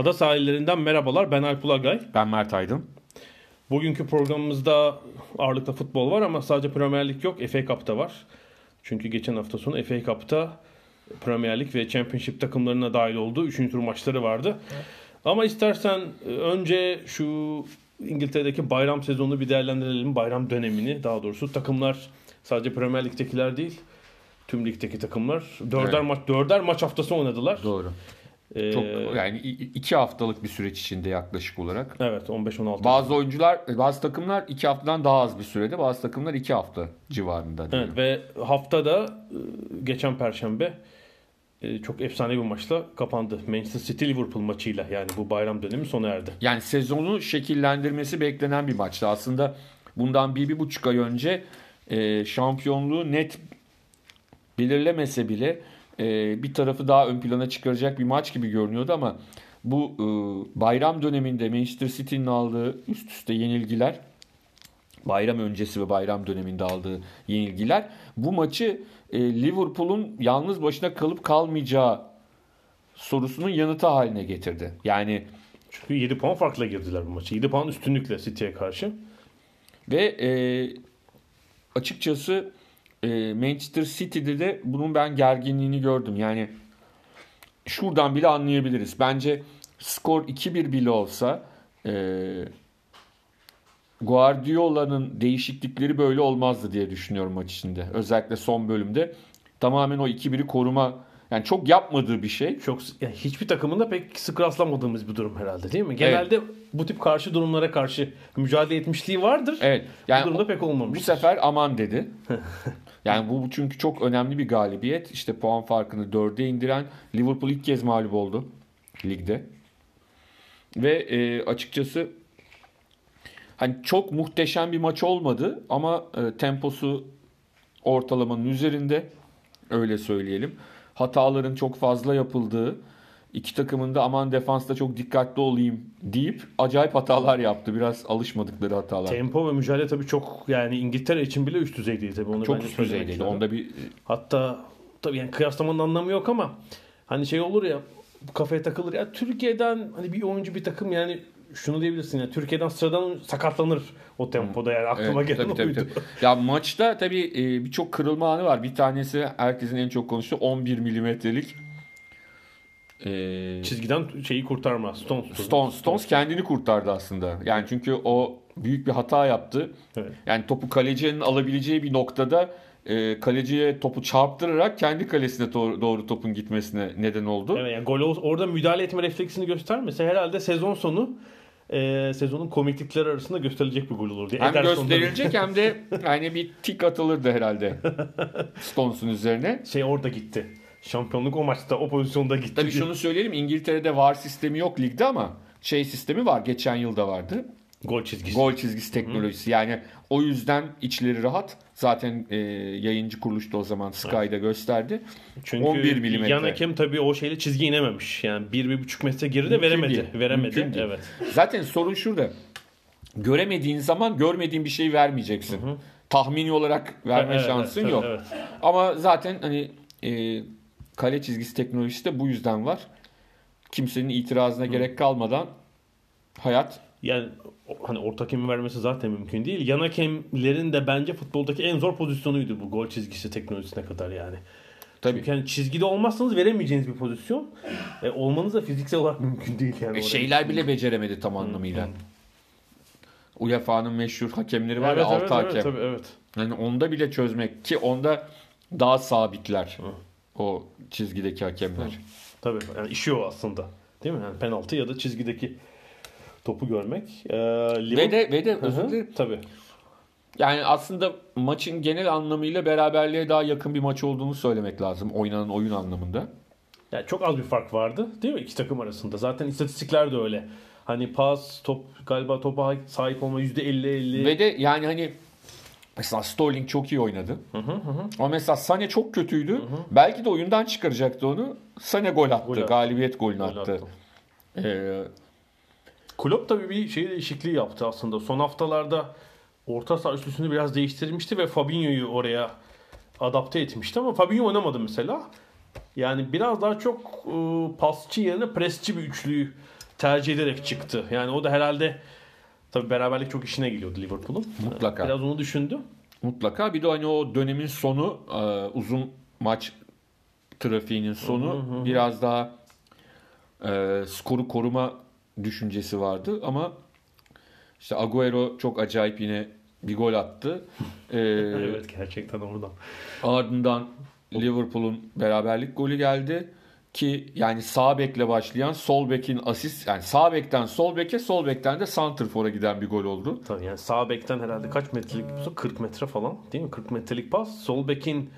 Ada sahillerinden merhabalar. Ben Alp Ulagay. Ben Mert Aydın. Bugünkü programımızda ağırlıkta futbol var ama sadece Premier Lig yok. FA Cup'ta var. Çünkü geçen hafta sonu FA Cup'ta Premier Lig ve Championship takımlarına dahil olduğu 3. tur maçları vardı. Ama istersen e, önce şu İngiltere'deki bayram sezonunu bir değerlendirelim. Bayram dönemini daha doğrusu. Takımlar sadece Premier Lig'dekiler değil. Tüm ligdeki takımlar dörder Evet. maç dörder maç haftası oynadılar. Doğru. Ee, Çok yani i- iki haftalık bir süreç içinde yaklaşık olarak. Evet 15-16. Bazı oyuncular, bazı takımlar iki haftadan daha az bir sürede, bazı takımlar iki hafta civarında. Evet diyelim. ve haftada e, geçen perşembe e, çok efsane bir maçla kapandı. Manchester City Liverpool maçıyla yani bu bayram dönemi sona erdi. Yani sezonu şekillendirmesi beklenen bir maçtı. Aslında bundan bir, bir buçuk ay önce e, şampiyonluğu net belirlemese bile e, bir tarafı daha ön plana çıkaracak bir maç gibi görünüyordu ama bu e, bayram döneminde Manchester City'nin aldığı üst üste yenilgiler bayram öncesi ve bayram döneminde aldığı yenilgiler bu maçı e, Liverpool'un yalnız başına kalıp kalmayacağı sorusunun yanıtı haline getirdi. Yani Çünkü 7 puan farkla girdiler bu maçı. 7 puan üstünlükle City'ye karşı. Ve e, açıkçası e, Manchester City'de de bunun ben gerginliğini gördüm. Yani şuradan bile anlayabiliriz. Bence skor 2-1 bile olsa e, Guardiola'nın değişiklikleri böyle olmazdı diye düşünüyorum maç içinde. Özellikle son bölümde tamamen o 2-1'i koruma yani çok yapmadığı bir şey. Çok yani hiçbir takımında pek sık rastlamadığımız bir durum herhalde değil mi? Genelde bu tip karşı durumlara karşı mücadele etmişliği vardır. Evet. bu Yani durumda o- pek olmamış. Bu sefer aman dedi. Yani bu çünkü çok önemli bir galibiyet. İşte puan farkını dörde indiren Liverpool ilk kez mağlup oldu ligde. Ve e, açıkçası hani çok muhteşem bir maç olmadı ama e, temposu ortalamanın üzerinde öyle söyleyelim. Hataların çok fazla yapıldığı, iki takımın da aman defansta çok dikkatli olayım deyip acayip hatalar yaptı. Biraz alışmadıkları hatalar. Tempo ve mücadele tabii çok yani İngiltere için bile üst düzeydeydi tabii. Onu Çok üst düzeydeydi. Onda bir Hatta tabii yani kıyaslamanın anlamı yok ama hani şey olur ya kafaya takılır ya Türkiye'den hani bir oyuncu bir takım yani şunu diyebilirsin ya Türkiye'den sıradan sakatlanır o tempoda yani aklıma Evet, gelen tabii, tabii, oydu. tabii. Ya maçta tabii e, birçok kırılma anı var. Bir tanesi herkesin en çok konuştuğu 11 milimetrelik e, Çizgiden şeyi kurtarma Stones. Stones, Stones kendini kurtardı aslında. Yani çünkü o büyük bir hata yaptı. Evet. Yani topu kalecinin alabileceği bir noktada e, kaleciye topu çarptırarak kendi kalesine doğru, doğru topun gitmesine neden oldu. Evet yani gol orada müdahale etme refleksini göstermese herhalde sezon sonu e, sezonun komiklikleri arasında gösterilecek bir gol olur diye. Hem Ederson'da gösterilecek hem de yani bir tik atılırdı herhalde Stones'un üzerine. şey orada gitti. Şampiyonluk o maçta o pozisyonda gitti. Tabii şunu söyleyelim İngiltere'de VAR sistemi yok ligde ama şey sistemi var. Geçen yılda vardı. gol çizgisi. Gol çizgisi teknolojisi. Yani o yüzden içleri rahat. Zaten e, yayıncı kuruluş da o zaman Sky'da gösterdi. Çünkü 11 milimetre. yan hakem tabii o şeyle çizgi inememiş. Yani 1-1,5 metre geride Mümkün veremedi. değil. Veremedi. Mümkün değil. Evet. Zaten sorun şurada. Göremediğin zaman görmediğin bir şeyi vermeyeceksin. Tahmini olarak verme Evet, şansın evet, yok. evet. Ama zaten hani e, kale çizgisi teknolojisi de bu yüzden var. Kimsenin itirazına gerek kalmadan hayat Yani hani orta hakemi vermesi zaten mümkün değil. Yan hakemlerin de bence futboldaki en zor pozisyonuydu bu gol çizgisi teknolojisine kadar yani. tabii Çünkü yani çizgide olmazsanız veremeyeceğiniz bir pozisyon. E, olmanız da fiziksel olarak mümkün değil yani. E, şeyler bile beceremedi tam anlamıyla. UEFA'nın meşhur hakemleri var Evet, ya evet, altı evet, hakem. tabii, evet. Yani onda bile çözmek ki onda daha sabitler o çizgideki hakemler. Tabii yani işi o aslında. Değil mi? Yani penaltı ya da çizgideki topu görmek. Ee, Ve de ve de özür dilerim. Tabii. Yani aslında maçın genel anlamıyla beraberliğe daha yakın bir maç olduğunu söylemek lazım oynanan oyun anlamında. Yani çok az bir fark vardı değil mi iki takım arasında? Zaten istatistikler de öyle. Hani pas, top galiba topa sahip olma %50-50. Ve de yani hani mesela Sterling çok iyi oynadı. Ama mesela Sane çok kötüydü. Belki de oyundan çıkaracaktı onu. Sane gol attı. Gol attı. Galibiyet golünü Gol attı. attı. Ee, Klopp tabii bir şey değişikliği yaptı aslında. Son haftalarda orta saha üçlüsünü biraz değiştirmişti ve Fabinho'yu oraya adapte etmişti ama Fabinho oynamadı mesela. Yani biraz daha çok e, pasçı yerine presçi bir üçlüyü tercih ederek çıktı. Yani o da herhalde tabii beraberlik çok işine geliyordu Liverpool'un. Mutlaka. Biraz onu düşündü. mutlaka bir de hani o dönemin sonu e, uzun maç trafiğinin sonu biraz daha e, skoru koruma düşüncesi vardı ama işte Agüero çok acayip yine bir gol attı. Ee, Evet gerçekten oradan. Ardından Liverpool'un beraberlik golü geldi ki yani sağ bekle başlayan sol bekin asist yani sağ bekten sol beke sol bekten de santrfora giden bir gol oldu. Tabii yani sağ bekten herhalde kaç metrelik bir pas? 40 metre falan değil mi? 40 metrelik pas. Sol bekin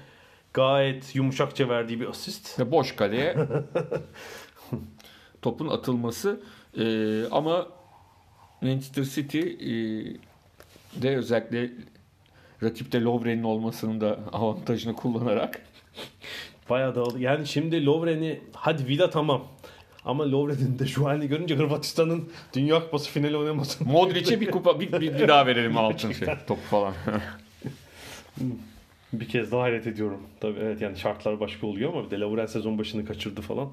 gayet yumuşakça verdiği bir asist. Ve boş kaleye topun atılması Ee, ama Manchester City e, de özellikle rakipte Lovren'in olmasının da avantajını kullanarak Bayağı dağıldı. Yani şimdi Lovren'i hadi Vida tamam. Ama Lovren'in de şu halini görünce Hırvatistan'ın Dünya Kupası finali oynaması. Modric'e bir kupa bir, bir, bir daha verelim altın şey top falan. Bir kez daha hayret ediyorum. Tabii evet yani şartlar başka oluyor ama bir de Lovren sezon başını kaçırdı falan.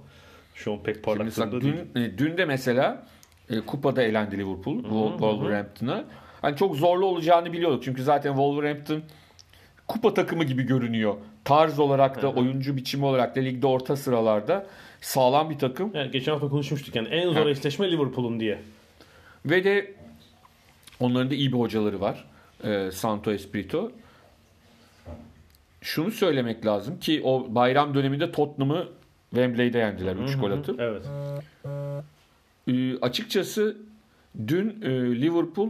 Şu an pek parlak durumda değil. dün, e, dün de mesela e, kupada elendi Liverpool Wol- Wolverhampton'a. Hani çok zorlu olacağını biliyorduk. Çünkü zaten Wolverhampton kupa takımı gibi görünüyor. Tarz olarak da oyuncu biçimi olarak da ligde orta sıralarda sağlam bir takım. Yani geçen hafta konuşmuştuk yani en zor Ha. eşleşme Liverpool'un diye. Ve de onların da iyi bir hocaları var. E, Santo Espirito. Şunu söylemek lazım ki o bayram döneminde Tottenham'ı Wembley'de yendiler 3 gol atıp. Evet. Ee, açıkçası dün e, Liverpool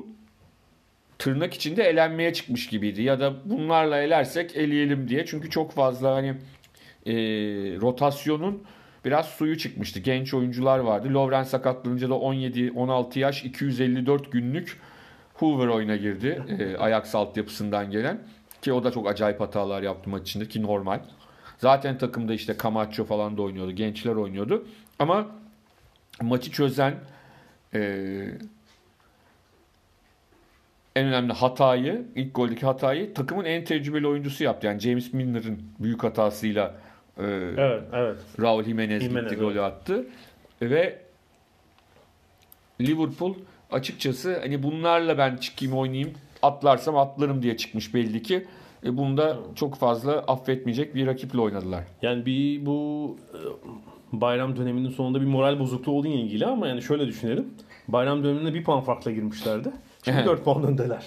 tırnak içinde elenmeye çıkmış gibiydi. Ya da bunlarla elersek eleyelim diye. Çünkü çok fazla hani e, rotasyonun biraz suyu çıkmıştı. Genç oyuncular vardı. Lovren sakatlanınca da 17-16 yaş 254 günlük Hoover oyuna girdi. E, Ajax altyapısından gelen. Ki o da çok acayip hatalar yaptı maç içinde ki normal. Zaten takımda işte Camacho falan da oynuyordu. Gençler oynuyordu. Ama maçı çözen e, en önemli hatayı, ilk goldeki hatayı takımın en tecrübeli oyuncusu yaptı. Yani James Milner'ın büyük hatasıyla e, Evet, evet. Raul Jimenez, Jimenez, gitti golü attı. Ve Liverpool açıkçası hani bunlarla ben çıkayım oynayayım atlarsam atlarım diye çıkmış belli ki. E, bunu da çok fazla affetmeyecek bir rakiple oynadılar. Yani bir bu e, bayram döneminin sonunda bir moral bozukluğu olduğu ilgili ama yani şöyle düşünelim. Bayram döneminde bir puan farkla girmişlerdi. Şimdi Evet. 4 puan öndeler.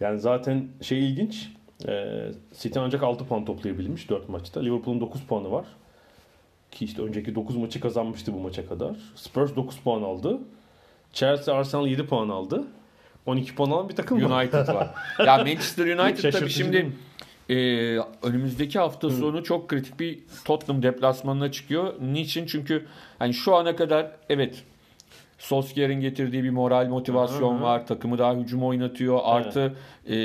Yani zaten şey ilginç. E, City ancak 6 puan toplayabilmiş 4 maçta. Liverpool'un 9 puanı var. Ki işte önceki 9 maçı kazanmıştı bu maça kadar. Spurs 9 puan aldı. Chelsea, Arsenal 7 puan aldı. 12 puan alan bir takım var. United var. ya Manchester United tabii şimdi e, önümüzdeki hafta sonu çok kritik bir Tottenham deplasmanına çıkıyor. Niçin? Çünkü hani şu ana kadar evet Solskjaer'in getirdiği bir moral motivasyon var. Takımı daha hücum oynatıyor. Artı e,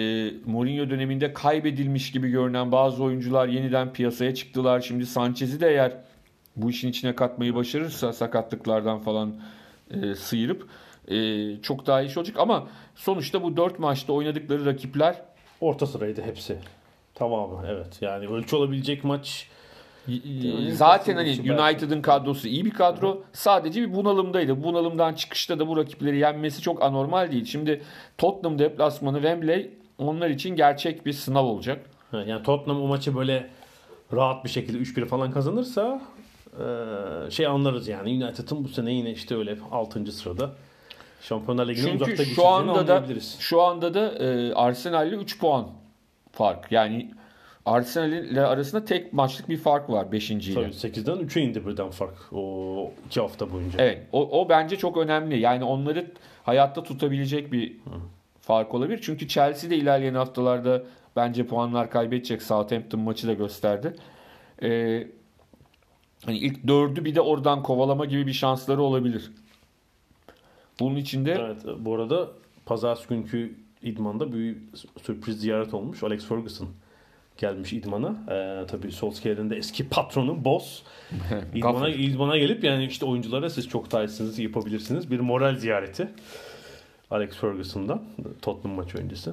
Mourinho döneminde kaybedilmiş gibi görünen bazı oyuncular yeniden piyasaya çıktılar. Şimdi Sanchez'i de eğer bu işin içine katmayı başarırsa sakatlıklardan falan e, sıyırıp e, çok daha iyi olacak. Ama sonuçta bu dört maçta oynadıkları rakipler Orta sıraydı hepsi. Tamamı evet. Yani ölçü olabilecek maç Zaten hani United'ın kadrosu iyi bir kadro. Sadece bir bunalımdaydı. Bunalımdan çıkışta da bu rakipleri yenmesi çok anormal değil. Şimdi Tottenham deplasmanı Wembley onlar için gerçek bir sınav olacak. Ha, Yani Tottenham o maçı böyle rahat bir şekilde 3-1 falan kazanırsa eee, şey anlarız yani United'ın bu sene yine işte öyle 6. sırada Şampiyonlar Ligi'ne uzakta geçeceğini şu anda da anlayabiliriz. şu anda da e, Arsenal'le 3 puan fark. Yani Arsenal ile arasında tek maçlık bir fark var 5. ile. Tabii 8'den 3'e indi birden fark o 2 hafta boyunca. Evet o, o bence çok önemli. Yani onları hayatta tutabilecek bir fark olabilir. Çünkü Chelsea de ilerleyen haftalarda bence puanlar kaybedecek. Southampton maçı da gösterdi. Ee, hani ilk dördü bir de oradan kovalama gibi bir şansları olabilir. Bunun için de Evet bu arada pazartesi günkü idmanda bir sürpriz ziyaret olmuş. Alex Ferguson gelmiş idmana. Ee, tabii Solskjaer'in de eski patronu, boss. İdmana, idmana gelip yani işte oyunculara siz çok daha iyisiniz, yapabilirsiniz. Bir moral ziyareti. Alex Ferguson'dan Tottenham maçı öncesi.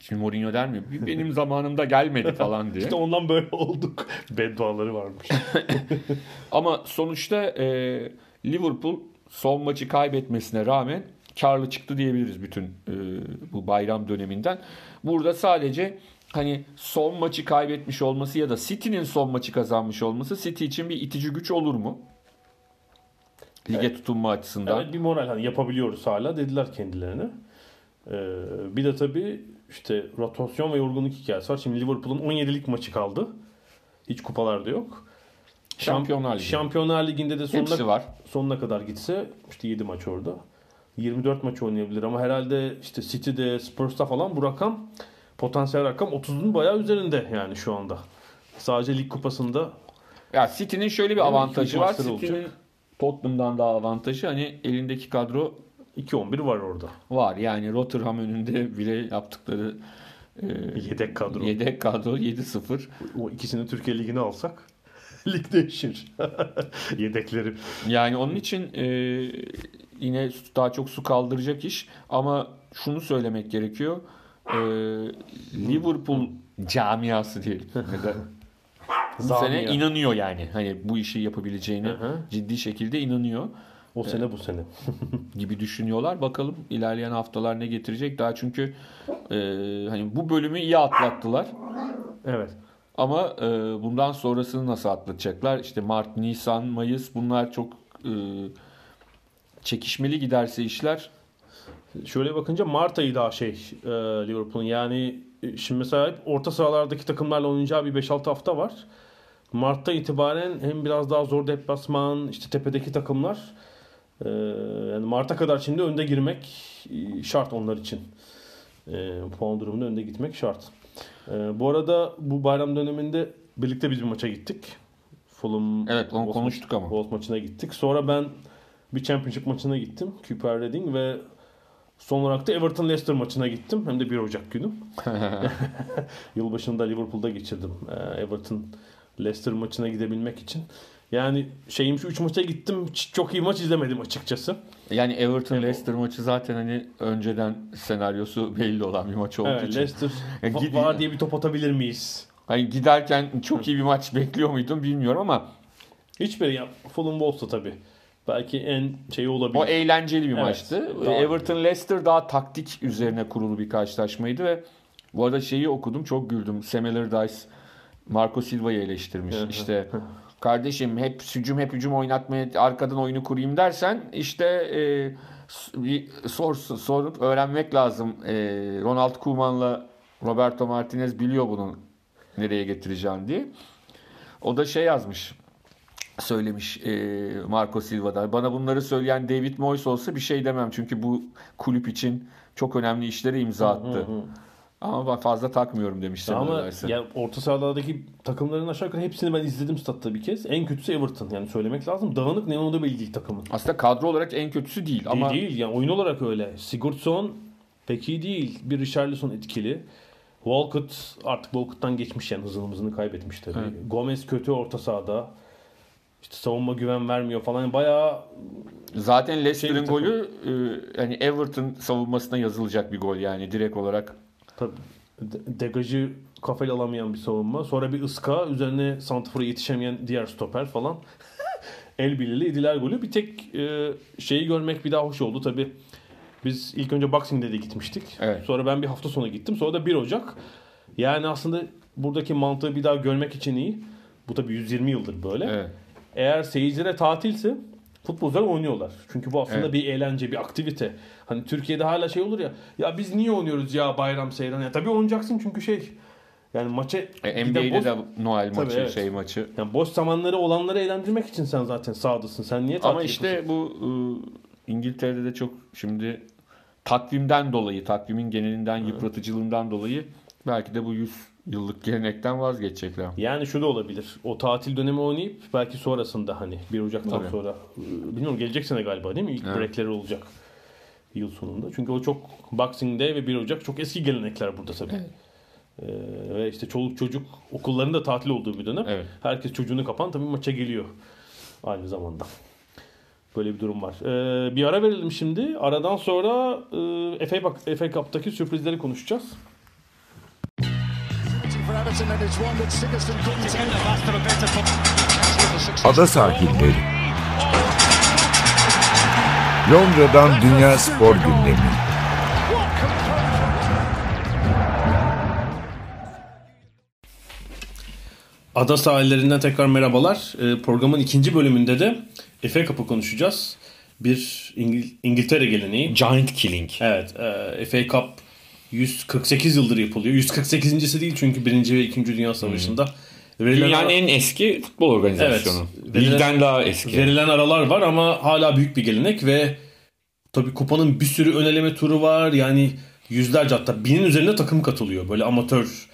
Şimdi Mourinho der mi? Benim zamanımda gelmedi falan diye. İşte ondan böyle olduk. Bedduaları varmış. Ama sonuçta e, Liverpool son maçı kaybetmesine rağmen karlı çıktı diyebiliriz bütün e, bu bayram döneminden. Burada sadece hani son maçı kaybetmiş olması ya da City'nin son maçı kazanmış olması City için bir itici güç olur mu? Lige tutunma açısından. Evet bir moral hani yapabiliyoruz hala dediler kendilerine. Ee, bir de tabii işte rotasyon ve yorgunluk hikayesi var. Şimdi Liverpool'un 17'lik maçı kaldı. Hiç kupalarda yok. Şampiyonlar Ligi. Şampiyonlar Ligi'nde de sonuna, Hepsi var. sonuna kadar gitse işte 7 maç orada. 24 maç oynayabilir ama herhalde işte City'de, Spurs'ta falan bu rakam potansiyel rakam 30'un bayağı üzerinde yani şu anda. Sadece lig kupasında Ya City'nin şöyle bir avantajı var. City'nin. Tottenham'dan daha avantajı hani elindeki kadro 2-11 var orada. var. Yani Rotterdam önünde bile yaptıkları e, Yedek kadro. Yedek kadro 7-0. O ikisini Türkiye Ligi'ne alsak lig değişir. Yedekleri. Yani onun için e, yine daha çok su kaldıracak iş. Ama şunu söylemek gerekiyor. E, Liverpool camiası diyelim. Bu sene inanıyor yani. Hani bu işi hı. ciddi şekilde inanıyor O sene bu sene. gibi düşünüyorlar. Bakalım ilerleyen haftalar ne getirecek. Daha çünkü e, hani bu bölümü iyi atlattılar. Evet. Ama e, bundan sonrasını nasıl atlatacaklar? İşte Mart, Nisan, Mayıs bunlar çok e, çekişmeli giderse işler. Şöyle bakınca Mart ayı daha şey e, Liverpool'un yani e, şimdi mesela hep orta sıralardaki takımlarla oynayacağı bir 5-6 hafta var. Mart'ta itibaren hem biraz daha zor deplasman işte tepedeki takımlar e, yani Mart'a kadar şimdi önde girmek şart onlar için. E, puan durumunda önde gitmek şart. E, bu arada bu bayram döneminde birlikte biz bir maça gittik. Fulham Evet onu Wolves konuştuk ama. Wolves maçına gittik. Sonra ben bir Championship maçına gittim. Cooper Reading ve son olarak da Everton Leicester maçına gittim. Hem de 1 Ocak günü. Yılbaşında Liverpool'da geçirdim. Ee, Everton Leicester maçına gidebilmek için. Yani şeyim şu 3 maça gittim. Çok iyi maç izlemedim açıkçası. Yani Everton Leicester maçı zaten hani önceden senaryosu belli olan bir maç olduğu Evet, için. Leicester Ya va- gidi- var diye bir top atabilir miyiz? Hani giderken çok iyi bir maç bekliyor muydum bilmiyorum ama Hiçbiri ya. Fulham Wolves'ta tabii. Belki en şeyi olabilir. o eğlenceli bir Evet, maçtı. daha- Everton Leicester daha taktik üzerine kurulu bir karşılaşmaydı ve bu arada şeyi okudum çok güldüm. Sam Allardyce Marco Silva'yı eleştirmiş. İşte kardeşim hep hücum hep hücum oynatmaya arkadan oyunu kurayım dersen işte e, sor, sorup öğrenmek lazım. E, Ronald Koeman'la Roberto Martinez biliyor bunun nereye getireceğini diye. O da şey yazmış söylemiş e, Marco Silva'da. Bana bunları söyleyen David Moyes olsa bir şey demem. Çünkü bu kulüp için çok önemli işlere imza attı. Hı hı. Ama ben fazla takmıyorum demiş Sam Ama Allardyce. ya orta sahalardaki takımların aşağı yukarı hepsini ben izledim statta bir kez. En kötüsü Everton. Yani söylemek lazım. Dağınık ne onu da belli değil takımın. Aslında kadro olarak en kötüsü değil ama Değil değil. Yani oyun olarak öyle. Sigurdsson pek iyi değil. Bir Richarlison etkili. Walcott artık Walcott'tan geçmiş yani hızını hızını kaybetmiş tabii. Evet. Gomez kötü orta sahada. İşte savunma güven vermiyor falan. Bayağı zaten Şey Leicester'ın takım. golü e, yani Everton savunmasına yazılacak bir gol yani direkt olarak. tabii de- degajı kafayla alamayan bir savunma. Sonra bir ıska. Üzerine santrafora yetişemeyen diğer stoper falan. El birliğiyle yediler golü. Bir tek e, şeyi görmek bir daha hoş oldu tabii. Biz ilk önce Boxing Day'de gitmiştik. Evet. Sonra ben bir hafta sonra gittim. Sonra da 1 Ocak. Yani aslında buradaki mantığı bir daha görmek için iyi. Bu tabii 120 yıldır böyle. Evet. Eğer seyircilere tatilse futbolcular oynuyorlar. Çünkü bu aslında Evet. bir eğlence, bir aktivite. Hani Türkiye'de hala şey olur ya. Ya biz niye oynuyoruz ya bayram seyran? Ya tabii oynayacaksın çünkü şey Yani maça E, NBA'de boş, de Noel Tabii, maçı, evet. şey maçı. yani boş zamanları olanları eğlendirmek için sen zaten sahadasın. Sen niye tatil Ama işte bu e, İngiltere'de de çok şimdi takvimden dolayı, takvimin genelinden yıpratıcılığından dolayı belki de bu 100 yıllık gelenekten vazgeçecekler. Yani şu da olabilir. O tatil dönemi oynayıp belki sonrasında hani 1 Ocak'tan Tabii. sonra e, bilmiyorum gelecek sene galiba değil mi? İlk Evet. breakleri olacak yıl sonunda. Çünkü o çok Boxing Day ve 1 Ocak çok eski gelenekler burada tabii. Ee, ve işte çoluk çocuk okulların da tatil olduğu bir dönem. Evet. Herkes çocuğunu kapan tabii maça geliyor aynı zamanda. Böyle bir durum var. Ee, bir ara verelim şimdi. Aradan sonra e, FA, Bak- FA Cup'taki sürprizleri konuşacağız. Ada sahilleri. Londra'dan Dünya Spor Gündemi. Ada sahillerinden tekrar merhabalar. Ee, programın ikinci bölümünde de FA Cup'ı konuşacağız. Bir İngil- İngiltere geleneği. Giant Killing. Evet, e, FA Cup 148 yıldır yapılıyor. 148.si değil çünkü 1. ve 2. Dünya Savaşı'nda. Verilen, Dünyanın ara- en eski futbol organizasyonu. Evet. Ligden daha eski. verilen aralar var ama hala büyük bir gelenek ve tabii kupanın bir sürü öneleme turu var. Yani yüzlerce hatta binin üzerinde takım katılıyor. Böyle amatör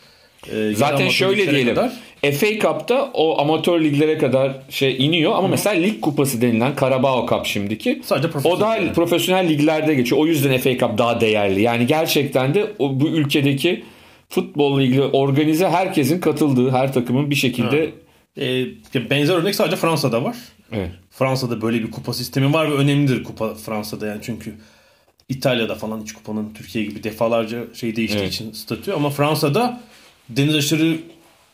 e, Zaten şöyle diyelim. kadar. FA Cup'ta o amatör liglere kadar şey iniyor ama mesela lig kupası denilen Carabao Cup şimdiki. Sadece O profesyonel da yani. profesyonel liglerde geçiyor. O yüzden FA Cup daha değerli. Yani gerçekten de o, bu ülkedeki futbolla ilgili organize herkesin katıldığı her takımın bir şekilde E, benzer örnek sadece Fransa'da var. evet. Fransa'da böyle bir kupa sistemi var ve önemlidir kupa Fransa'da yani çünkü İtalya'da falan hiç kupanın Türkiye gibi defalarca şey değiştiği Evet. için statü ama Fransa'da deniz aşırı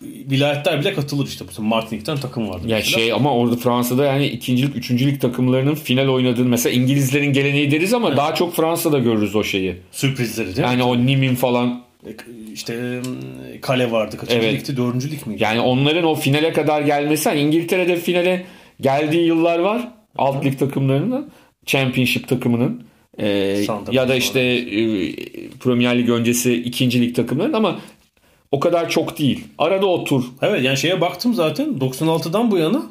vilayetler bile katılır işte. Mesela Martinik'ten takım vardı. Ya mesela. şey ama orada Fransa'da yani ikincilik, üçüncülük takımlarının final oynadığını mesela İngilizlerin geleneği deriz ama daha çok Fransa'da görürüz o şeyi. Sürprizleri değil mi? Yani o Nim'in falan İşte e, kale vardı. Kaçıncı Evet. ligdi? Dördüncü lig miydi? yani onların o finale kadar gelmesi hani İngiltere'de finale geldiği yıllar var. Alt lig takımlarının Championship takımının e, ya da işte e, Premier Lig öncesi ikinci lig takımların ama o kadar çok değil. Arada o tur. Evet yani şeye baktım zaten 96'dan bu yana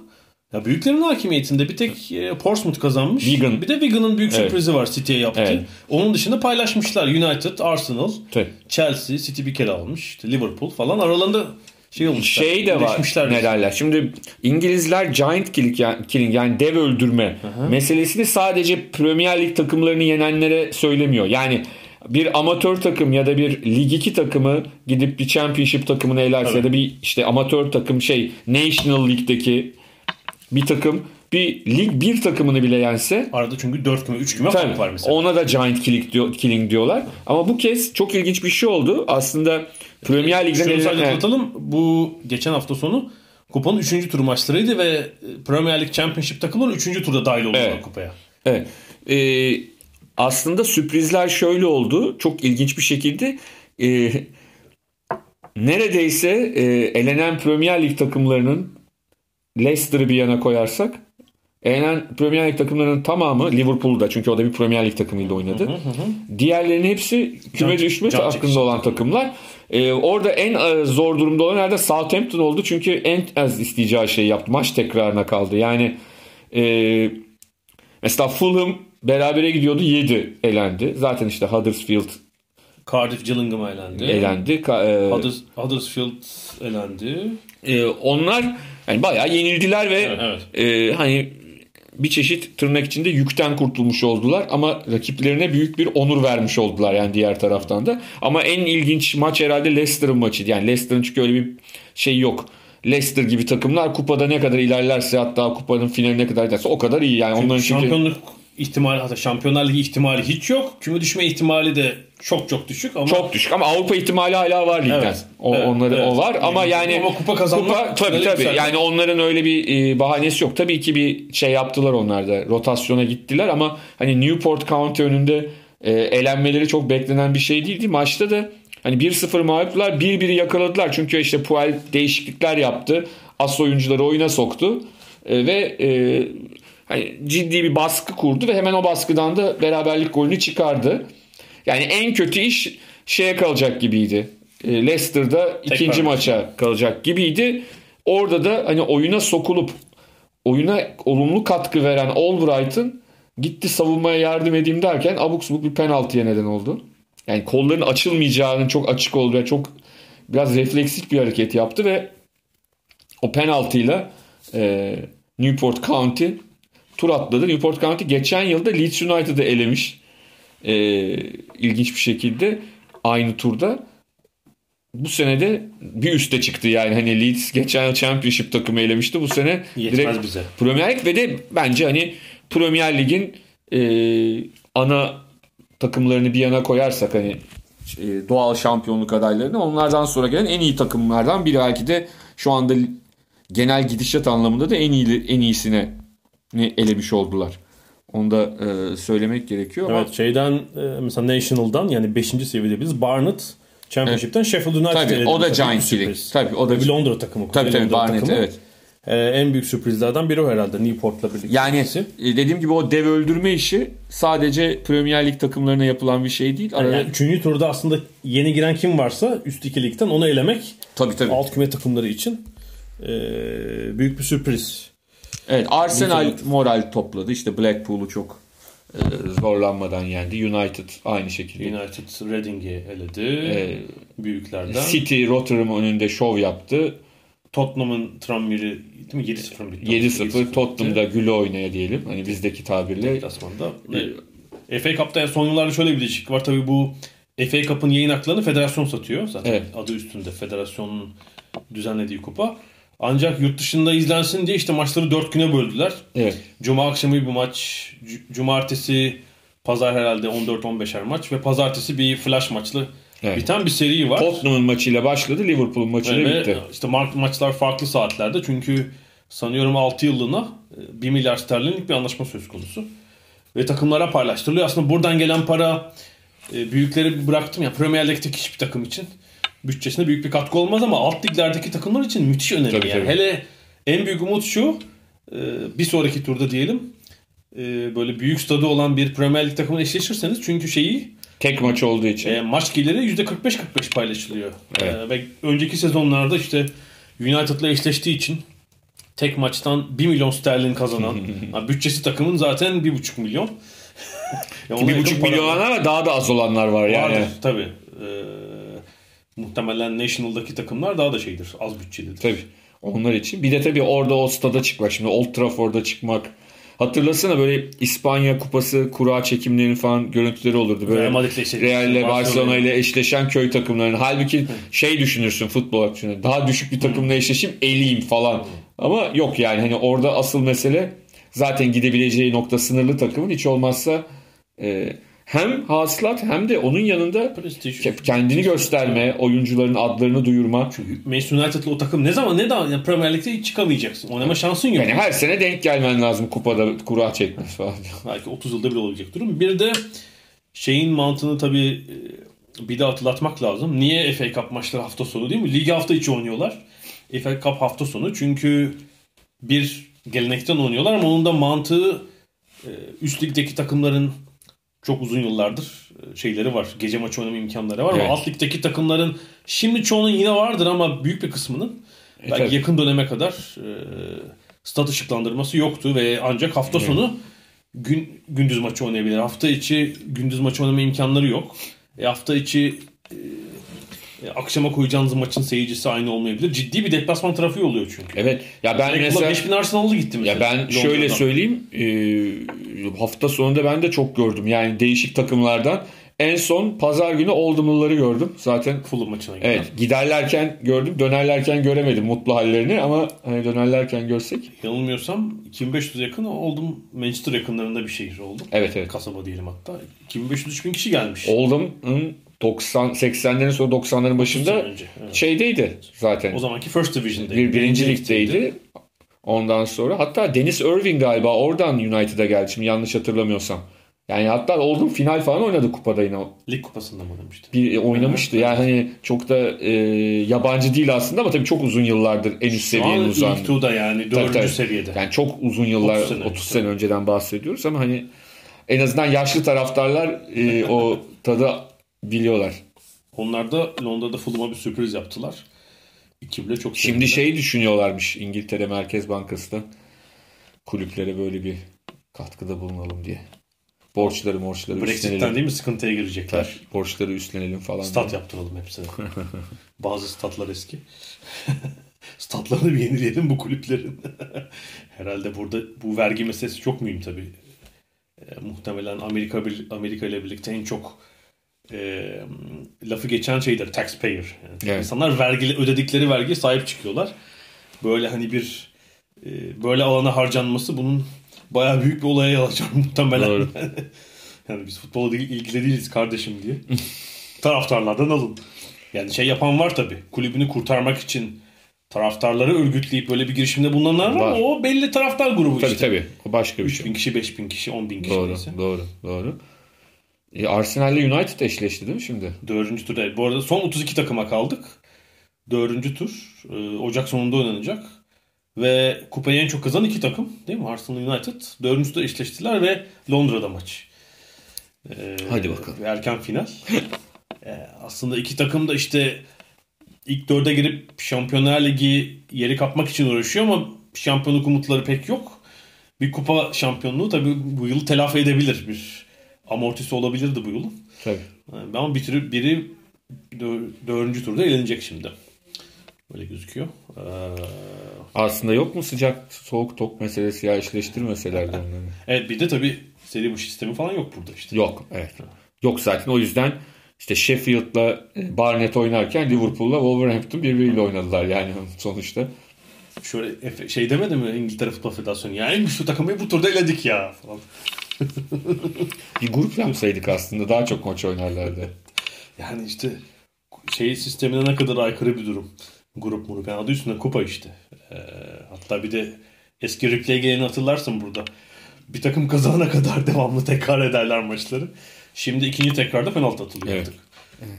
ya büyüklerin hakimiyetinde bir tek e, Portsmouth kazanmış. Wigan. Bir de Wigan'ın büyük Evet. sürprizi var City'ye yaptı. Evet. Onun dışında paylaşmışlar. United, Arsenal, Tabii. Chelsea, City bir kere almış. İşte Liverpool falan aralarında şey olmuşlar. Şey de var ne derler. Şimdi İngilizler giant killing yani, killing yani dev öldürme meselesini sadece Premier Lig takımlarını yenenlere söylemiyor. Yani bir amatör takım ya da bir Lig 2 takımı gidip bir Championship takımını elerse ya da bir işte amatör takım şey National League'deki bir takım bir Lig 1 takımını bile yense Arada çünkü 4 küme 3 küme Tabii, fark var mesela. Ona da giant killing, diyor, killing diyorlar. Ama bu kez çok ilginç bir şey oldu. Aslında Premier Lig'den Şunu sadece atlatalım. Bu geçen hafta sonu kupanın 3. tur maçlarıydı ve Premier Lig Championship takımları 3. turda dahil oldular Evet. kupaya. Evet. Ee, aslında sürprizler şöyle oldu. Çok ilginç bir şekilde e, neredeyse e, elenen Premier Lig takımlarının Leicester'ı bir yana koyarsak elenen Premier Lig takımlarının tamamı Liverpool'da çünkü o da bir Premier Lig takımıyla oynadı. Diğerlerinin hepsi küme düşme hakkında olan takımlar. Ee, orada en e, zor durumda olan nerede Southampton oldu çünkü en az isteyeceği şeyi yaptı. Maç tekrarına kaldı. Yani e, Mesela Fulham berabere gidiyordu 7 elendi. Zaten işte Huddersfield Cardiff Gillingham elendi. elendi. Ka- e, Hudders- Huddersfield elendi. e, onlar yani bayağı yenildiler ve Evet, e, hani bir çeşit tırnak içinde yükten kurtulmuş oldular ama rakiplerine büyük bir onur vermiş oldular yani diğer taraftan da. Ama en ilginç maç herhalde Leicester'ın maçıydı. Yani Leicester'ın çünkü öyle bir şey yok. Leicester gibi takımlar kupada ne kadar ilerlerse hatta kupanın finaline kadar giderse o kadar iyi. Yani onların çünkü Şampiyonluk ihtimali hatta Şampiyonlar Ligi ihtimali hiç yok. Küme düşme ihtimali de çok çok düşük ama çok düşük ama Avrupa ihtimali hala var ligden. Evet, O, evet, onları evet. o var ama yani Ama kupa kazanmak kupa, tabii tabii. Yani onların öyle bir e, bahanesi yok. Tabii ki bir şey yaptılar onlar da. Rotasyona gittiler ama hani Newport County önünde e, elenmeleri çok beklenen bir şey değildi. Maçta da hani 1-0 mağluplar 1-1'i yakaladılar. Çünkü işte Puel değişiklikler yaptı. As oyuncuları oyuna soktu. E, ve e, hani ciddi bir baskı kurdu ve hemen o baskıdan da beraberlik golünü çıkardı. Yani en kötü iş şeye kalacak gibiydi. e, Leicester'da ikinci maç. maça kalacak gibiydi. Orada da hani oyuna sokulup oyuna olumlu katkı veren Albright'ın gitti savunmaya yardım edeyim derken abuk subuk bir penaltıya neden oldu. Yani kolların açılmayacağının çok açık olduğu ve çok biraz refleksif bir hareket yaptı ve o penaltıyla e, Newport County tur atladı. Newport County geçen yılda Leeds United'ı elemiş. E, ilginç bir şekilde aynı turda. Bu sene de bir üste çıktı yani. Hani Leeds geçen yıl Championship takımı elemişti. Bu sene Yetmez direkt bize. Premier Lig ve de bence hani Premier Lig'in e, ana takımlarını bir yana koyarsak hani e, doğal şampiyonluk adaylarını onlardan sonra gelen en iyi takımlardan biri belki de şu anda genel gidişat anlamında da en iyi en iyisine elemiş oldular. Onu da e, söylemek gerekiyor. ama- Evet şeyden e, mesela National'dan yani 5. seviyede biz Barnet Championship'ten Sheffield United Tabii eledi. o da Giants sürpriz. Tabii o da Bir Londra takımı. Tabii tabii Londra Barnet takımı. evet. Ee, en büyük sürprizlerden biri o herhalde Newport'la birlikte. Yani ikisi. e, dediğim gibi o dev öldürme işi sadece Premier Lig takımlarına yapılan bir şey değil. Arada, yani üçüncü turda aslında yeni giren kim varsa üst iki ligden onu elemek tabii tabii. alt küme takımları için e, büyük bir sürpriz. Evet Arsenal moral topladı. İşte Blackpool'u çok e, zorlanmadan yendi. United aynı şekilde. United Reading'i eledi. Ee, büyüklerden. City Rotterdam önünde şov yaptı. Tottenham'ın Tranmere'i değil mi? 7-0 mı bitti? 7-0 Tottenham'da güle oynaya diyelim. Hani bizdeki tabirle. Deplasmanda. E, FA Cup'ta son yıllarda şöyle bir değişiklik var. Tabii bu FA Cup'ın yayın haklarını federasyon satıyor. Zaten Evet. adı üstünde federasyonun düzenlediği kupa. Ancak yurt dışında izlensin diye işte maçları 4 güne böldüler. Evet. Cuma akşamı bir maç, cumartesi, pazar herhalde 14-15'er maç ve pazartesi bir flash maçlı Evet. biten bir seri var. Tottenham'ın maçıyla başladı. Liverpool'un maçıyla Ve bitti. işte maçlar farklı saatlerde çünkü sanıyorum 6 yıllığına e, 1 milyar sterlinlik bir anlaşma söz konusu. Ve takımlara paylaştırılıyor. Aslında buradan gelen para e, büyükleri bıraktım ya Premier Lig'deki hiçbir takım için bütçesine büyük bir katkı olmaz ama alt liglerdeki takımlar için müthiş önemli. Tabii, yani. tabii. Hele en büyük umut şu e, bir sonraki turda diyelim e, böyle büyük stadı olan bir Premier Lig takımına eşleşirseniz çünkü şeyi Tek maç olduğu için. e, maç geliri %45-45 paylaşılıyor. Evet. E, ve önceki sezonlarda işte United'la eşleştiği için tek maçtan 1 milyon sterlin kazanan bütçesi takımın zaten 1,5 milyon. Ya ona bir yakın buçuk para milyon ama daha da az olanlar var yani. vardır tabii. E, muhtemelen National'daki takımlar daha da şeydir. Az bütçelidir. Tabii. Onlar için. Bir de tabii orada o stada çıkmak. Şimdi Old Trafford'da çıkmak. Hatırlasana böyle İspanya kupası kura çekimlerinin falan görüntüleri olurdu. Böyle Real ile Barcelona ile eşleşen köy takımlarının. Halbuki şey düşünürsün futbol açısından. Daha düşük bir takımla eşleşeyim eleyim falan. Ama yok yani hani orada asıl mesele zaten gidebileceği nokta sınırlı takımın hiç olmazsa e, hem hasılat hem de onun yanında Prestij. kendini gösterme, oyuncuların adlarını duyurma. Manchester United'lı o takım ne zaman ne zaman yani Premier Lig'de hiç çıkamayacaksın. Oynama şansın yok. Yani her sene denk gelmen lazım kupada kura çekmesi falan. Belki 30 yılda bir olacak durum. Bir de şeyin mantığını tabii e, bir de hatırlatmak lazım. Niye FA Cup maçları hafta sonu değil mi? Ligi hafta içi oynuyorlar. FA Cup hafta sonu çünkü bir gelenekten oynuyorlar ama onun da mantığı e, üst ligdeki takımların çok uzun yıllardır e, şeyleri var. Gece maçı oynama imkanları var Evet. ama alt ligdeki takımların şimdi çoğunun yine vardır ama büyük bir kısmının belki tabii. yakın döneme kadar e, stat ışıklandırması yoktu ve ancak hafta sonu gün gündüz maçı oynayabilir. Hafta içi gündüz maçı oynama imkanları yok. E, hafta içi e, e, akşama koyacağınız maçın seyircisi aynı olmayabilir. Ciddi bir deplasman trafiği oluyor çünkü. Evet. Ya ben Direkt mesela 5000 Arsenal'lı gitti mesela. ya ben şöyle Londra'dan. söyleyeyim. e, hafta sonunda ben de çok gördüm. Yani değişik takımlardan. En son pazar günü Oldham'lıları gördüm. Zaten Fulham maçına giden. evet giderlerken gördüm. Dönerlerken göremedim mutlu hallerini ama hani dönerlerken görsek. Yanılmıyorsam 2500 yakın oldum. Manchester yakınlarında bir şehir oldum. Evet evet. Kasaba diyelim hatta. 2500-3000 kişi gelmiş. Oldham'ın 90 80'lerin sonu 90'ların başında sene önce, evet. şeydeydi zaten. O zamanki First Division'daydı. bir birinci ligdeydi. Ondan sonra hatta Dennis Irving galiba oradan United'a geldi şimdi yanlış hatırlamıyorsam. Yani hatta Oldham final falan oynadı kupada yine. Lig kupasında mı oynamıştı? Bir e, oynamıştı. Yani hani çok da e, yabancı değil aslında ama tabii çok uzun yıllardır en üst Şu an seviyenin uzandı. turda yani Tabii, dördüncü tabii. seviyede. Yani çok uzun yıllar 30 30 sene sene, önce. önceden bahsediyoruz ama hani en azından yaşlı taraftarlar e, o tadı biliyorlar. Onlar da Londra'da Fulham'a bir sürpriz yaptılar. 2-1'le çok Şimdi sevindiler. şey düşünüyorlarmış İngiltere Merkez Bankası'nda kulüplere böyle bir katkıda bulunalım diye. Borçları morçları Brexit'ten üstlenelim. değil mi sıkıntıya girecekler. Borçları üstlenelim falan. Stat diye. yaptıralım hepsine. Bazı statlar eski. Statlarını bir yenileyelim bu kulüplerin. Herhalde burada bu vergi meselesi çok mühim tabii. E, muhtemelen Amerika Amerika ile birlikte en çok e, lafı geçen şeydir taxpayer. Yani Evet. İnsanlar vergi ödedikleri vergiye sahip çıkıyorlar. Böyle hani bir e, böyle alana harcanması bunun bayağı büyük bir olaya yol açar muhtemelen. Doğru. yani biz futbola değil, ilgili değiliz kardeşim diye. Taraftarlardan alın. Yani şey yapan var tabii. Kulübünü kurtarmak için taraftarları örgütleyip böyle bir girişimde bulunanlar var, Var. ama o belli taraftar grubu Tabii işte. tabii. O başka bir 3000 şey. kişi, 5000 kişi, 10.000 kişi Doğru, neyse. doğru, doğru. E, Arsenal ile United eşleşti değil mi şimdi? Dördüncü tur. Bu arada son 32 takıma kaldık. Dördüncü tur. e, Ocak sonunda oynanacak. Ve kupayı en çok kazanan iki takım. Değil mi? Arsenal United. Dördüncü turda eşleştiler ve Londra'da maç. E, Hadi bakalım. Erken final. E, aslında iki takım da işte ilk dörde girip Şampiyonlar Ligi yeri kapmak için uğraşıyor ama şampiyonluk umutları pek yok. Bir kupa şampiyonluğu tabii bu yıl telafi edebilir. Bir amortisi olabilirdi bu yılın. Tabii. Yani Ama bitirip biri dö- dördüncü turda elenecek şimdi. Böyle gözüküyor. Ee, Aslında yok mu sıcak soğuk tok meselesi ya eşleştirmeselerdi onları. evet bir de tabii seri bu sistemi falan yok burada işte. Yok evet. Yok zaten o yüzden işte Sheffield'la e, Barnet oynarken Liverpool'la Wolverhampton birbiriyle oynadılar yani sonuçta. Şöyle şey demedi mi İngiltere Futbol Federasyonu? Ya en güçlü takımı bu turda eledik ya falan. Bir grup yapsaydık aslında daha çok maç oynarlardı. Yani işte şey sistemine ne kadar aykırı bir durum. Grup murup. Yani adı üstünde kupa işte. Ee, hatta bir de eski replay geleni hatırlarsın burada. Bir takım kazanana kadar devamlı tekrar ederler maçları. Şimdi ikinci tekrarda penaltı atılıyor Evet. artık.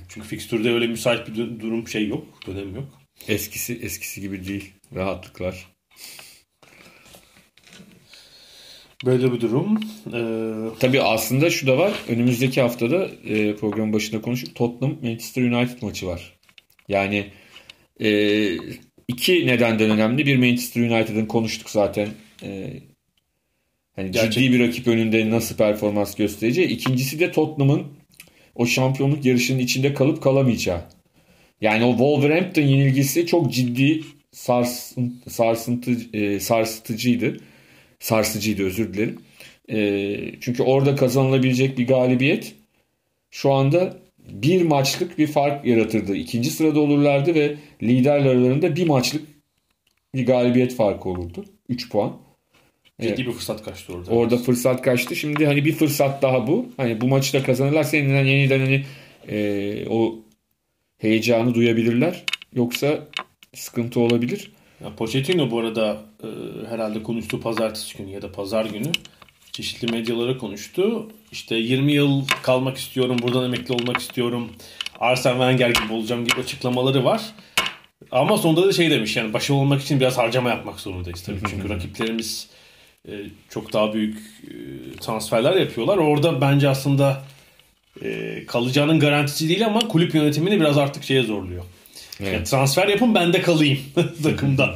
Çünkü fikstürde öyle müsait bir durum şey yok. Dönem yok. Eskisi eskisi gibi değil. Rahatlıklar. Böyle bir durum. Ee, Tabii aslında şu da var. Önümüzdeki haftada e, programın başında konuştuk. Tottenham Manchester United maçı var. Yani e, iki nedenden önemli. Bir Manchester United'ın konuştuk zaten. E, hani Gerçek- ciddi bir rakip önünde nasıl performans göstereceği. İkincisi de Tottenham'ın o şampiyonluk yarışının içinde kalıp kalamayacağı. Yani o Wolverhampton yenilgisi çok ciddi sarsın, sarsıntı, e, sarsıtıcıydı. Sarsıcıydı özür dilerim. E, çünkü orada kazanılabilecek bir galibiyet şu anda bir maçlık bir fark yaratırdı. İkinci sırada olurlardı ve liderler aralarında bir maçlık bir galibiyet farkı olurdu. 3 puan. ciddi bir fırsat kaçtı orada. Orada fırsat kaçtı. Şimdi hani bir fırsat daha bu. Hani bu maçı da kazanırlarsa yeniden yeniden hani e, o heyecanı duyabilirler. Yoksa sıkıntı olabilir. Ya Pochettino bu arada e, herhalde konuştu pazartesi günü ya da pazar günü çeşitli medyalara konuştu. İşte 20 yıl kalmak istiyorum, buradan emekli olmak istiyorum. Arsene Wenger gibi olacağım gibi açıklamaları var. Ama sonunda da şey demiş yani başarılı olmak için biraz harcama yapmak zorundayız tabii. Çünkü rakiplerimiz e, çok daha büyük e, transferler yapıyorlar. Orada bence aslında e, kalacağının garantisi değil ama kulüp yönetimini biraz artık şeye zorluyor. Evet. Yani transfer yapın ben de kalayım takımda.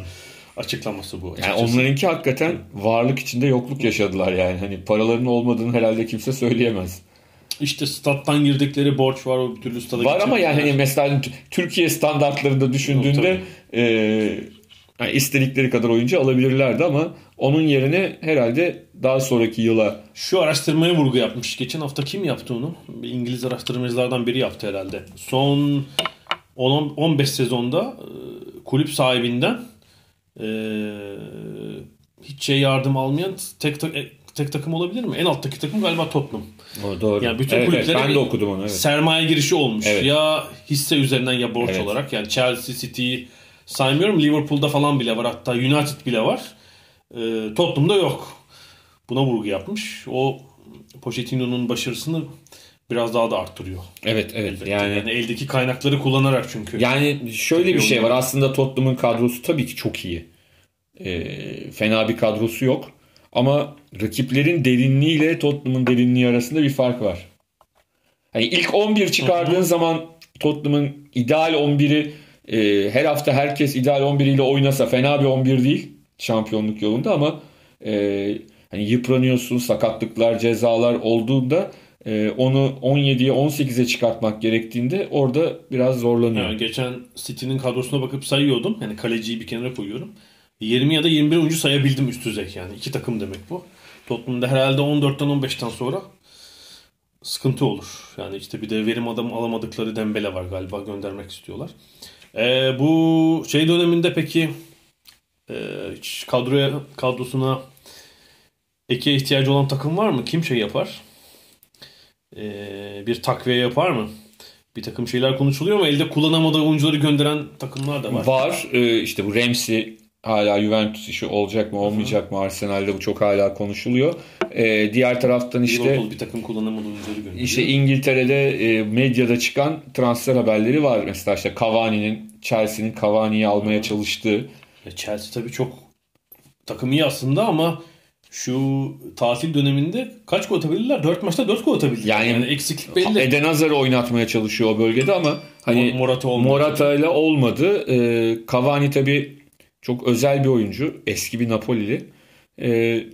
Açıklaması bu. Yani açıkçası. onlarınki hakikaten varlık içinde yokluk yaşadılar yani. Hani paralarının olmadığını herhalde kimse söyleyemez. İşte stat'tan girdikleri borç var o bir türlü stada Var ama yani hani mesela Türkiye standartlarında düşündüğünde Yok, e, yani istedikleri kadar oyuncu alabilirlerdi ama onun yerine herhalde daha sonraki yıla Şu araştırmaya vurgu yapmış. Geçen hafta kim yaptı onu? Bir İngiliz araştırmacılardan biri yaptı herhalde. Son 10 15 sezonda e, kulüp sahibinden e, hiç şey yardım almayan tek e, tek takım olabilir mi? En alttaki takım galiba Tottenham. O doğru. Yani bütün Evet, evet, kulüplere ben bir de okudum onu. Evet. sermaye girişi olmuş. Evet. Ya hisse üzerinden ya borç Evet. olarak. Yani Chelsea, City'yi saymıyorum. Liverpool'da falan bile var. Hatta United bile var. Ee, Tottenham'da yok. Buna vurgu yapmış. O Pochettino'nun başarısını biraz daha da arttırıyor. Evet evet Elbette. yani Yani eldeki kaynakları kullanarak çünkü. yani şöyle bir şey var. Aslında Tottenham'ın kadrosu tabii ki çok iyi. Ee, fena bir kadrosu yok. Ama rakiplerin derinliğiyle Tottenham'ın derinliği arasında bir fark var. Hani ilk 11 çıkardığın zaman Tottenham'ın ideal 11'i e, her hafta herkes ideal 11 ile oynasa fena bir 11 değil şampiyonluk yolunda ama e, hani yıpranıyorsun, sakatlıklar, cezalar olduğunda e, onu 17'ye 18'e çıkartmak gerektiğinde orada biraz zorlanıyor. Yani geçen City'nin kadrosuna bakıp sayıyordum. Yani kaleciyi bir kenara koyuyorum. 20 ya da 21 oyuncu sayabildim üst düzey yani. iki takım demek bu. Tottenham'da herhalde 14'ten 15'ten sonra sıkıntı olur. Yani işte bir de verim adam alamadıkları Dembele var galiba göndermek istiyorlar. Ee, bu şey döneminde peki kadroya kadrosuna eke ihtiyacı olan takım var mı? Kim şey yapar? Ee, bir takviye yapar mı? Bir takım şeyler konuşuluyor ama elde kullanamadığı oyuncuları gönderen takımlar da var. Var. Ee, işte bu Ramsey hala Juventus işi olacak mı olmayacak mı Arsenal'de bu çok hala konuşuluyor. Ee, diğer taraftan işte Liverpool bir takım kullanamadığı oyuncuları gönderiyor. işte İngiltere'de e, medyada çıkan transfer haberleri var. Mesela işte Cavani'nin Chelsea'nin Cavani'yi almaya çalıştığı Ya Chelsea tabii çok takım iyi aslında ama şu tatil döneminde kaç gol atabilirler? 4 maçta 4 gol atabildiler. Yani- Yani, eksiklik belli. Eden Hazar'ı oynatmaya çalışıyor o bölgede ama hani Morata olmadı. Morata ile olmadı. Ee, Cavani tabii çok özel bir oyuncu. Eski bir Napolili. Ee,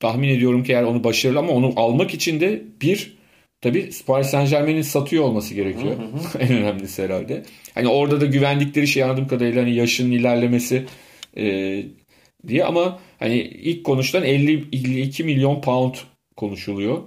tahmin ediyorum ki eğer onu başarılı ama onu almak için de bir tabii Paris Saint Germain'in satıyor olması gerekiyor. en önemlisi herhalde. Hani orada da güvendikleri şey anladığım kadarıyla hani yaşının ilerlemesi e, diye ama hani ilk konuşulan 50 52 milyon pound konuşuluyor.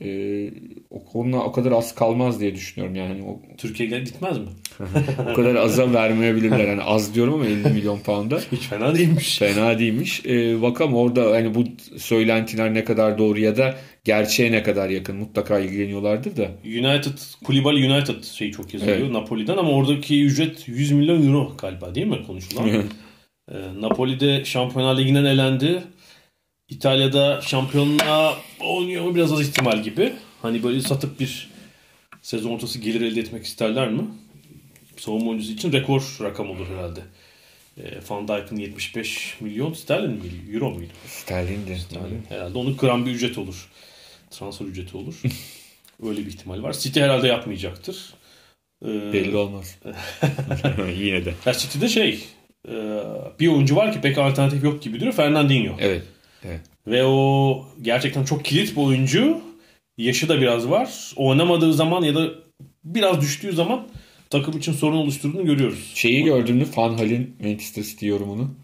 Ee, o konuda o kadar az kalmaz diye düşünüyorum yani. O, Türkiye'ye gitmez mi? o kadar aza vermeyebilirler. Yani az diyorum ama 50 milyon pound'a. Hiç fena değilmiş. Fena değilmiş. Ee, bakalım orada hani bu söylentiler ne kadar doğru ya da gerçeğe ne kadar yakın. Mutlaka ilgileniyorlardır da. United, Kulibali United şey çok yazılıyor Evet. Napoli'den ama oradaki ücret 100 milyon euro galiba değil mi konuşulan? Ee, Napoli'de Şampiyonlar Ligi'nden elendi. İtalya'da şampiyonluğa oynuyor mu biraz az ihtimal gibi. Hani böyle satıp bir sezon ortası gelir elde etmek isterler mi? Savunma oyuncusu için rekor rakam olur herhalde. Ee, Van Dijk'ın 75 milyon sterlin mi? Euro muydu? Sterlin'dir. Yani herhalde onu kıran bir ücret olur. Transfer ücreti olur. Öyle bir ihtimal var. City herhalde yapmayacaktır. Ee, Belli olmaz. Yine de. ya City'de şey e, bir oyuncu var ki pek alternatif yok gibi duruyor. Fernandinho. Evet. Evet. Ve o gerçekten çok kilit bir oyuncu. Yaşı da biraz var. Oynamadığı zaman ya da biraz düştüğü zaman takım için sorun oluşturduğunu görüyoruz. Şeyi gördün mü? Van Hal'in Manchester City yorumunu.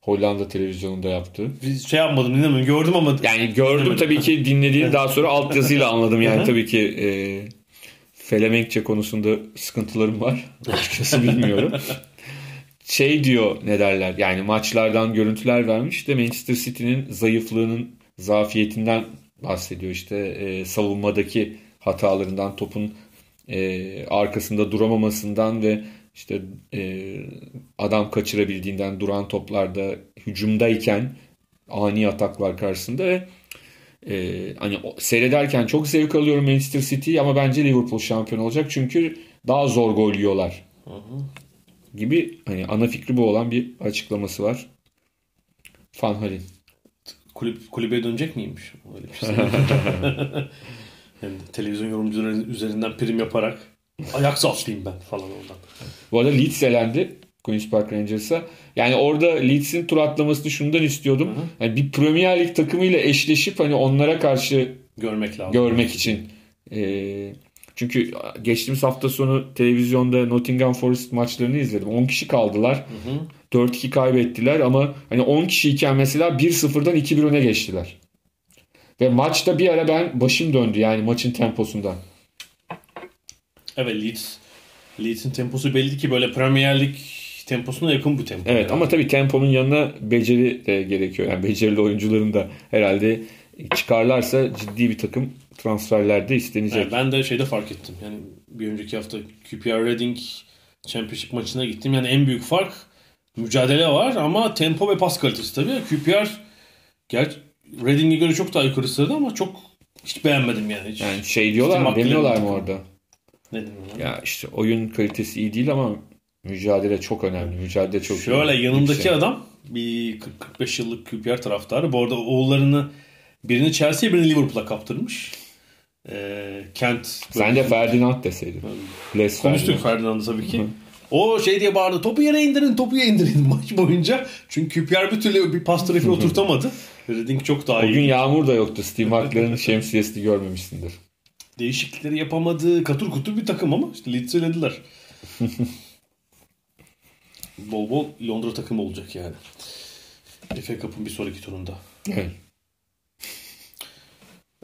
Hollanda televizyonunda yaptı. Biz şey yapmadım dinlemiyorum. Gördüm ama Yani gördüm tabii ki dinlediğini daha sonra altyazıyla anladım. Yani tabii ki e, Felemenkçe konusunda sıkıntılarım var. Açıkçası bilmiyorum. Şey diyor ne derler? Yani maçlardan görüntüler vermiş de Manchester City'nin zayıflığının zafiyetinden bahsediyor. İşte e, savunmadaki hatalarından topun e, arkasında duramamasından ve işte e, adam kaçırabildiğinden duran toplarda hücumdayken ani ataklar karşısında ve e, hani seyrederken çok zevk alıyorum Manchester City ama bence Liverpool şampiyon olacak çünkü daha zor gol yiyorlar gibi hani ana fikri bu olan bir açıklaması var. Van Hal'in. kulüp, kulübe dönecek miymiş? Öyle bir şey. yani televizyon yorumcuları üzerinden prim yaparak ayak saltayım ben falan ondan. Bu arada Leeds elendi Queen's Park Rangers'a. Yani orada Leeds'in tur atlamasını şundan istiyordum. Yani bir Premier Lig takımıyla eşleşip hani onlara karşı Görmek lazım. görmek için. Ee, çünkü geçtiğimiz hafta sonu televizyonda Nottingham Forest maçlarını izledim. 10 kişi kaldılar. 4-2 kaybettiler ama hani 10 kişiyken mesela 1-0'dan 2-1 öne geçtiler. Ve maçta bir ara ben başım döndü yani maçın temposundan. Evet Leeds. Leeds'in temposu belli ki böyle Premier Lig temposuna yakın bu tempo. Evet ama tabii temponun yanına beceri de gerekiyor. Yani becerili oyuncuların da herhalde çıkarlarsa ciddi bir takım transferlerde istenecek. Evet, ben de şeyde fark ettim. Yani bir önceki hafta QPR Reading Championship maçına gittim. Yani en büyük fark mücadele var ama tempo ve pas kalitesi tabii. QPR gerçi Reading'e göre çok daha yukarı sırada ama çok hiç beğenmedim yani. Hiç. Yani şey diyorlar mı? İşte Demiyorlar mı orada? ne diyeyim ya? İşte oyun kalitesi iyi değil ama mücadele çok önemli. Mücadele çok Şöyle iyi. yanındaki Yüksek. adam bir 40-45 yıllık QPR taraftarı. Bu arada oğullarını birini Chelsea'ye birini Liverpool'a kaptırmış. E, Kent. Sen de Ferdinand deseydin. Les Konuştuk Ferdinand. Ferdinand'ı tabii ki. O şey diye bağırdı. Topu yere indirin, topu yere indirin maç boyunca. Çünkü Pierre bir türlü bir pas trafiği oturtamadı. Reading çok daha O gün iyi. yağmur da yoktu. Steve McLaren'ın şemsiyesini görmemişsindir. Değişiklikleri yapamadı. Katır kutur bir takım ama işte Leeds'i elediler. bol bol Londra takımı olacak yani. FA Cup'ın bir sonraki turunda. Evet.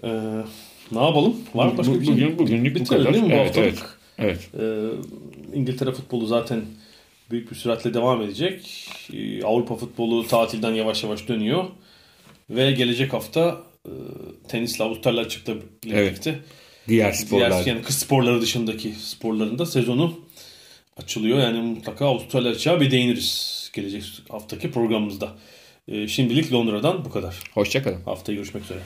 Ee, ne yapalım? Var mı başka bir şey? Bugün, bugünlük bu Bitirelim kadar. değil mi bu Evet, evet. haftalık? evet. Ee, İngiltere futbolu zaten büyük bir süratle devam edecek. Ee, Avrupa futbolu tatilden yavaş yavaş dönüyor. Ve gelecek hafta e, tenisle Avustralya açıkla Evet. birlikte Diğer sporlar. diğer yani kız sporları dışındaki sporlarında sezonu açılıyor. Yani mutlaka Avustralya açığa bir değiniriz gelecek haftaki programımızda. Ee, şimdilik Londra'dan bu kadar. Hoşçakalın. Haftaya görüşmek üzere.